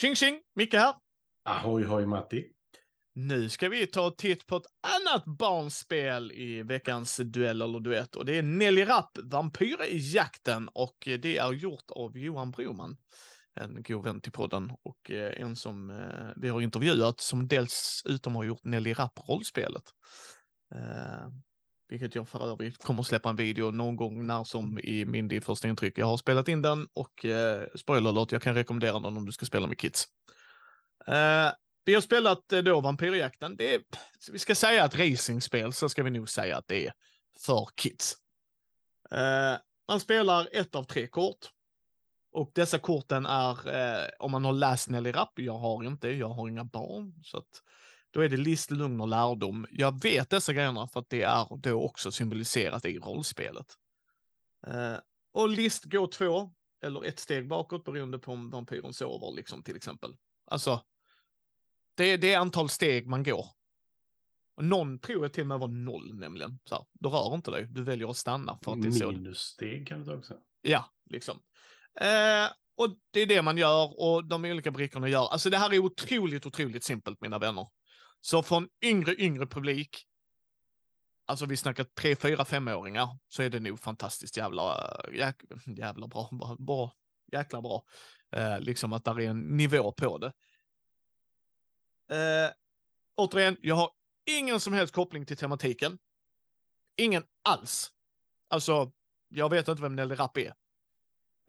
Tjing tjing! Micke här. Ahoy hoj Matti. Nu ska vi ta en titt på ett annat barnspel i veckans duell eller duett och det är Nelly Rapp, Vampyr i jakten och det är gjort av Johan Broman. En god vän till podden och eh, en som eh, vi har intervjuat som dessutom har gjort Nelly Rapp-rollspelet. Eh, vilket jag för övrigt kommer släppa en video någon gång när som i min första intryck. Jag har spelat in den och eh, spoiler alert, jag kan rekommendera den om du ska spela med kids. Eh, vi har spelat eh, då Vampyrjakten. Det är, vi ska säga att racingspel, så ska vi nog säga att det är för kids. Eh, man spelar ett av tre kort. Och dessa korten är, eh, om man har läst Nelly Rapp, jag har inte, jag har inga barn, så att då är det list, lugn och lärdom. Jag vet dessa grejerna för att det är då också symboliserat i rollspelet. Eh, och list går två eller ett steg bakåt beroende på om vampyren sover, liksom till exempel. Alltså, det, det är antal steg man går. Och någon tror jag till och med var noll nämligen. Så här, du rör inte dig, du väljer att stanna för att det är så. Minussteg kan det också. Ja, liksom. Eh, och det är det man gör och de olika brickorna gör. Alltså det här är otroligt, otroligt simpelt mina vänner. Så från yngre, yngre publik, alltså vi snackar tre, fyra, femåringar, så är det nog fantastiskt jävla, jäk, jävla bra, bra, bra, jäkla bra. Eh, liksom att där är en nivå på det. Eh, återigen, jag har ingen som helst koppling till tematiken. Ingen alls. Alltså, jag vet inte vem Nelly Rapp är.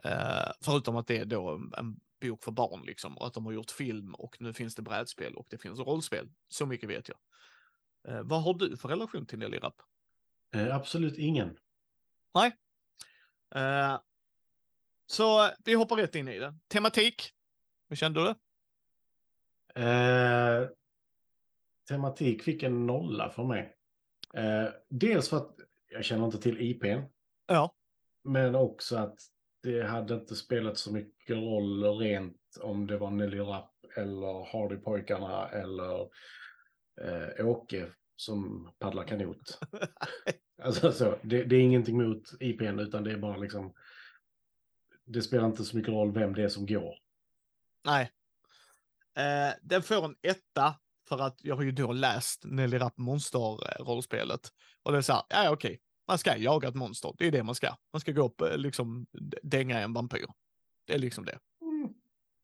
Eh, förutom att det är då en bok för barn liksom och att de har gjort film och nu finns det brädspel och det finns rollspel. Så mycket vet jag. Eh, vad har du för relation till Nelly Rapp? Eh, absolut ingen. Nej. Eh, så vi hoppar rätt in i det. Tematik. Hur kände du? Eh, tematik fick en nolla för mig. Eh, dels för att jag känner inte till IPn. Ja. Men också att det hade inte spelat så mycket roll rent om det var Nelly Rapp eller Hardy-pojkarna eller eh, Åke som paddlar kanot. alltså, så, det, det, är ingenting mot IPn utan det är bara liksom det spelar inte så mycket roll vem det är som går. Nej. Eh, den får en etta för att jag har ju då läst Nelly Rapp Monster-rollspelet. Och det är så här, ja okej. Man ska jaga ett monster, det är det man ska. Man ska gå upp, eh, liksom dänga en vampyr. Det är liksom det. Mm.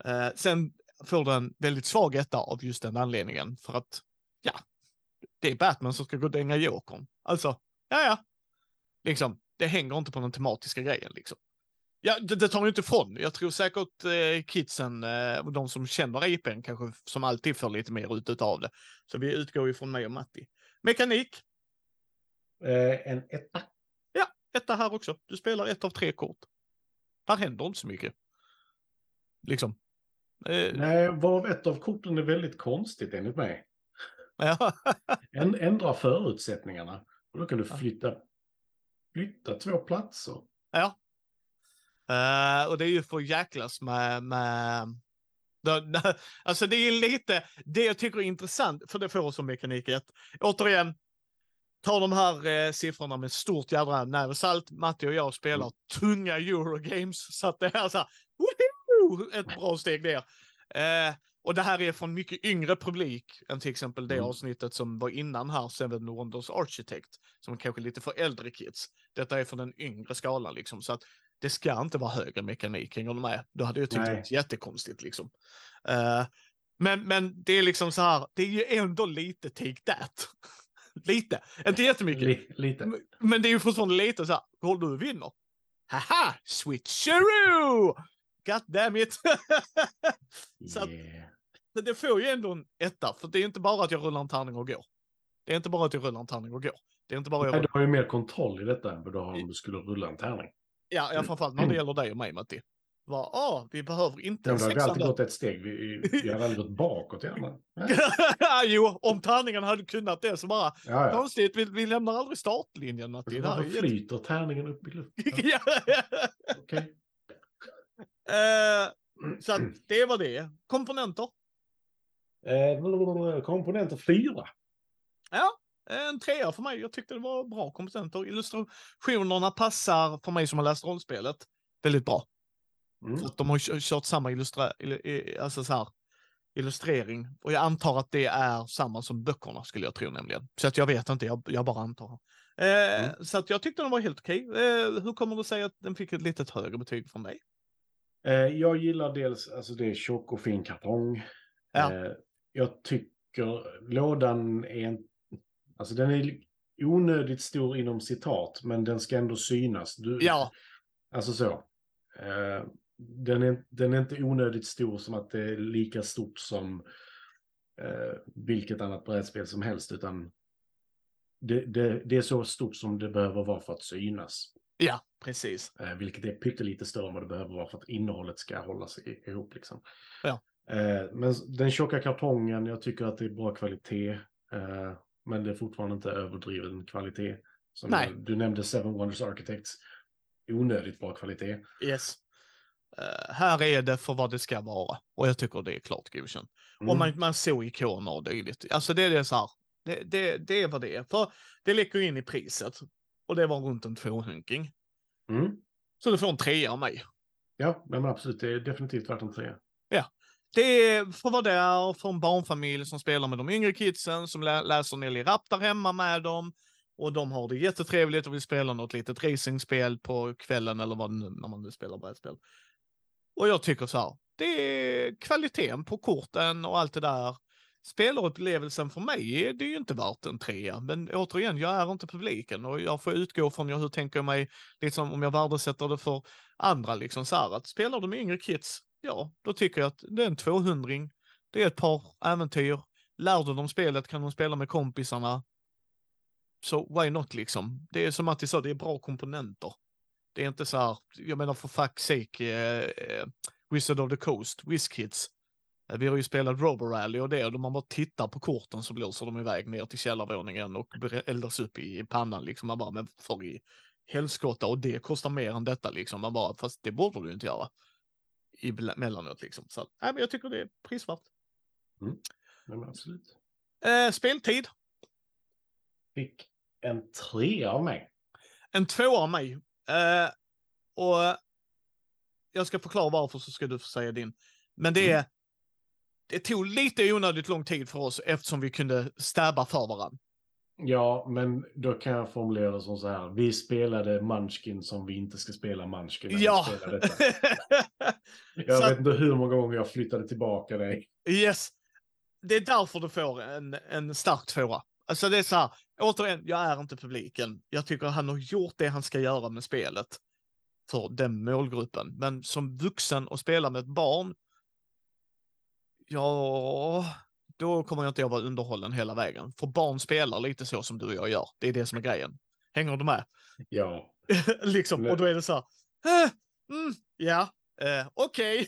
Eh, sen får den väldigt svag etta av just den anledningen, för att, ja, det är Batman som ska gå och dänga Jokern. Alltså, ja ja. Liksom, det hänger inte på den tematiska grejen liksom. Ja, det, det tar ju inte ifrån. Jag tror säkert eh, kidsen, eh, de som känner IPn kanske som alltid får lite mer ut av det. Så vi utgår ju från mig och Matti. Mekanik? Eh, en etta. Ja, etta här också. Du spelar ett av tre kort. Där händer inte så mycket. Liksom. Eh... Nej, varav ett av korten är väldigt konstigt enligt mig. Ja. Ändra förutsättningarna. Och då kan du flytta, flytta två platser. Ja, Uh, och det är ju för att jäklas med, med Alltså det är lite, det jag tycker är intressant, för det får oss som mekanik 1. Återigen, ta de här eh, siffrorna med stort jädra näve salt. Matti och jag spelar mm. tunga Eurogames, så att det är så här, woho! ett bra steg ner. Eh, och det här är från mycket yngre publik än till exempel det mm. avsnittet som var innan här, Seven Wonders Architect, som kanske lite för äldre kids. Detta är från den yngre skalan liksom, så att det ska inte vara högre mekanik, hänger du med? Då hade jag tyckt det var jättekonstigt liksom. Uh, men, men det är liksom så här, det är ju ändå lite take that. lite, inte jättemycket. L lite. Men det är ju fortfarande lite så här, håll du vinner. Haha, switcheroo! God damn it! så att, det får ju ändå en etta, för det är inte bara att jag rullar en tärning och går. Det är inte bara att jag rullar en tärning och går. Det är inte bara Nej, jag... Du har ju mer kontroll i detta än vad du har om du skulle rulla en tärning. Ja, ja framförallt när det gäller dig och mig Matti. Va, ah, vi behöver inte en sexande. Vi har alltid gått ett steg, vi, vi har aldrig gått bakåt gärna. jo, om tärningen hade kunnat det så bara, ja, ja. konstigt, vi, vi lämnar aldrig startlinjen Matti. Varför flyter tärningen upp i luften? ja. Okej. Okay. Uh, så att det var det. Komponenter? Uh, komponenter fyra. Ja, en trea för mig. Jag tyckte det var bra komponenter. Illustrationerna passar för mig som har läst rollspelet väldigt bra. Mm. För att de har kört samma illustra... Alltså så här, illustrering. Och jag antar att det är samma som böckerna skulle jag tro nämligen. Så att jag vet inte, jag, jag bara antar. Eh, Mm. Så att jag tyckte den var helt okej. Eh, hur kommer det sig att den fick ett litet högre betyg från dig? Eh, jag gillar dels, alltså det är tjock och fin kartong. Ja. Eh, jag tycker lådan är, en, alltså den är onödigt stor inom citat, men den ska ändå synas. Du, Ja, Alltså så. Den, är, den är inte onödigt stor som att det är lika stort som eh, vilket annat brädspel som helst, utan det, det, det är så stort som det behöver vara för att synas. ja, precis. Eh, vilket är pyttelite större än vad det behöver vara för att innehållet ska hålla sig ihop. Liksom. Ja. Eh, men den tjocka kartongen, jag tycker att det är bra kvalitet. Eh, men det är fortfarande inte överdriven kvalitet. Som Nej. Du nämnde Seven Wonders Architects. Onödigt bra kvalitet. Yes. Eh, här är det för vad det ska vara och jag tycker det är klart godkänt. Mm. Och man, man såg ikoner och dylikt. Alltså det är det så här. Det, det, det är vad det är. För det läcker in i priset. Och det var runt en tvåhunking. Mm. Så du får en trea av mig. Ja, men absolut. Det är definitivt värt en trea. Det är för vad det är för en barnfamilj som spelar med de yngre kidsen, som lä läser Nelly Rapp där hemma med dem. Och de har det jättetrevligt och vill spela något litet racingspel på kvällen eller vad det nu, när man nu spelar brädspel. Och jag tycker så här, det är kvaliteten på korten och allt det där. Spelarupplevelsen för mig, det är ju inte värt en trea. Men återigen, jag är inte publiken och jag får utgå från jag, hur tänker jag mig, liksom om jag värdesätter det för andra liksom så här att spelar de med yngre kids, ja, då tycker jag att det är en 200 Det är ett par äventyr. Lär du dem spelet kan de spela med kompisarna. Så why not liksom? Det är som Matti sa, det är bra komponenter. Det är inte så här, jag menar för fuck's sake, eh, eh, Wizard of the Coast, WizKids. Eh, Vi har ju spelat Robo Rally och det, och man bara tittar på korten så blåser de iväg ner till källarvåningen och eldas upp i, pannan liksom. Man bara, men för i helskotta och det kostar mer än detta liksom. Man bara, fast det borde du inte göra. I mellanåt liksom. Så nej, men jag tycker det är prisvärt. Nej, men absolut. Eh, speltid, Fick en trea av mig. en två av mig. Eh, och jag ska förklara varför så ska du få säga din. Men det är, det tog lite onödigt lång tid för oss eftersom vi kunde stäba för varandra. Ja, men då kan jag formulera det som så här. Vi spelade Munchkin som vi inte ska spela Munchkin Ja! Jag Så- vet inte hur många gånger jag flyttade tillbaka dig. yes. Det är därför du får en, en stark tvåa. Alltså det är så här, återigen, jag är inte publiken. Jag tycker han har gjort det han ska göra med spelet för den målgruppen. Men som vuxen och spela med ett barn, ja, då kommer jag inte att vara underhållen hela vägen. För barn spelar lite så som du och jag gör. Det är det som är grejen. Hänger du med? Ja, liksom, Nej. och då är det så här, "Eh, mm, ja, eh, okej.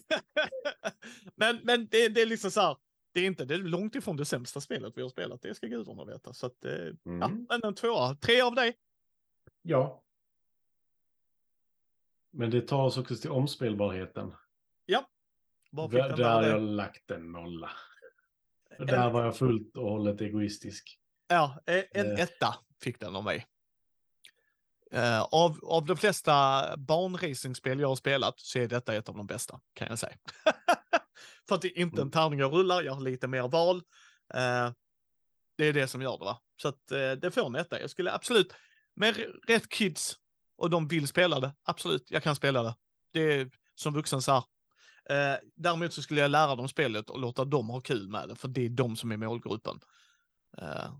men men det, det är liksom så här, det är inte, det är långt ifrån det sämsta spelet vi har spelat, det ska gudarna veta. Så att, eh, ja, mm. men en tvåa, tre av dig. ja. Men det tar oss också till omspelbarheten. Vad fick Där, där har jag lagt en nolla. Och där var jag fullt och hållet egoistisk. Ja, eh, en Eh. etta fick den av mig. Eh, av, av de flesta barnracingspel jag har spelat så är detta ett av de bästa, kan jag säga. För att det är inte en Mm. tärning jag rullar, jag har lite mer val. Eh, det är det som gör det, va? Så att eh, det får en etta. Jag skulle absolut, med rätt kids och de vill spela det, absolut, jag kan spela det. Det är som vuxen så här. Eh, däremot så skulle jag lära dem spelet och låta dem ha kul med det, för det är de som är målgruppen. Eh,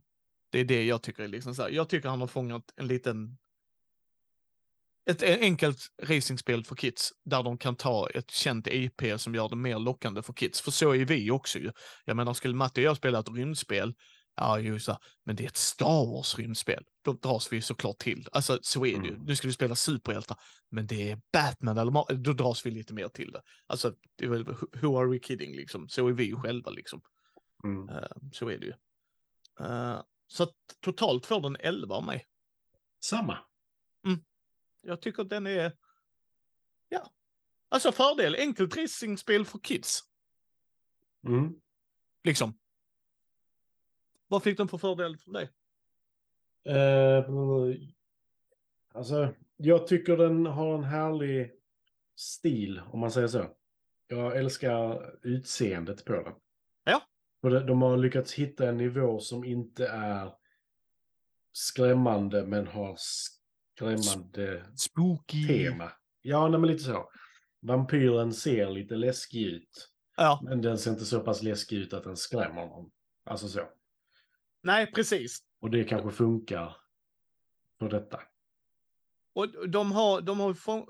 det är det jag tycker är liksom så här. Jag tycker han har fångat en liten ett enkelt racingspel för kids där de kan ta ett känt IP som gör det mer lockande för kids. För så är vi också ju. Jag menar, skulle Matte och jag spela ett rymdspel, ja, ju så här, men det är ett Star Wars rymdspel. Då dras vi såklart till. Alltså, så är det ju. Mm. Nu ska vi spela superhjältar, men det är Batman eller Mar- då dras vi lite mer till det. Alltså, det är väl, who are we kidding liksom? Så är vi ju själva liksom. Mm. Eh, så är det ju. Eh, så att totalt får den 11 av mig. Samma. Jag tycker att den är, ja, alltså fördel, enkelt racingspel för kids, Mm. liksom. Vad fick den för fördel för dig? Eh, alltså, jag tycker den har en härlig stil, om man säger så. Jag älskar utseendet på den. För det- de har lyckats hitta en nivå som inte är skrämmande men har skrämmande Spooky. tema. Ja, nej, men lite så. Vampyren ser lite läskig ut. Ja, Men den ser inte så pass läskig ut att den skrämmer någon. Alltså så. nej precis. Och det kanske funkar för detta. Och de har, de har, fång...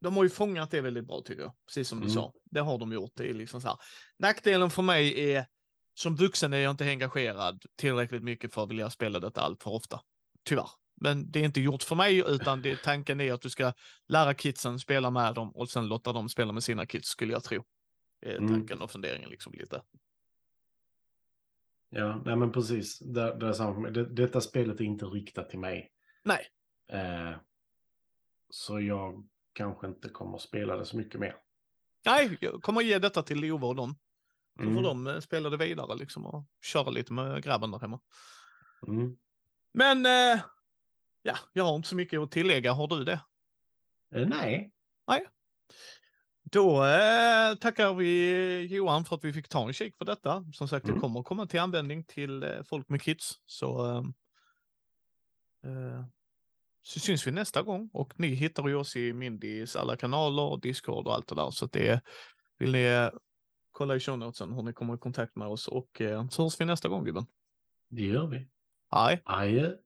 de har ju fångat det väldigt bra tycker jag. Precis som du Mm. sa. Det har de gjort. Det är liksom så här. Nackdelen för mig är, som vuxen är jag inte engagerad tillräckligt mycket för att vilja spela detta allt för ofta. Tyvärr. Men det är inte gjort för mig, utan det, tanken är att du ska lära kidsen spela med dem och sen låta dem spela med sina kids, skulle jag tro. Det är Mm. tanken och funderingen liksom lite. Ja, nej men precis. Det, det är samma. Det, detta spelet är inte riktat till mig. Nej, Eh, så jag kanske inte kommer att spela det så mycket mer. nej, jag kommer ge detta till Lova och dem. Så Mm. får de eh, spela det vidare liksom och köra lite med grabben där hemma. Mm. Men eh, ja, jag har inte så mycket att tillägga. Har du det? Eh, nej. Då eh, tackar vi Johan för att vi fick ta en kik på detta. Som sagt, det Mm. kommer komma till användning till eh, folk med kids. Så, eh, eh, så syns vi nästa gång. Och ni hittar ju oss i Mindys alla kanaler, Discord och allt det där. Så att det vill ni eh, kolla i show notesen hur ni kommer i kontakt med oss. Och eh, så hörs vi nästa gång, gubben. Det gör vi. Hej! Adjö.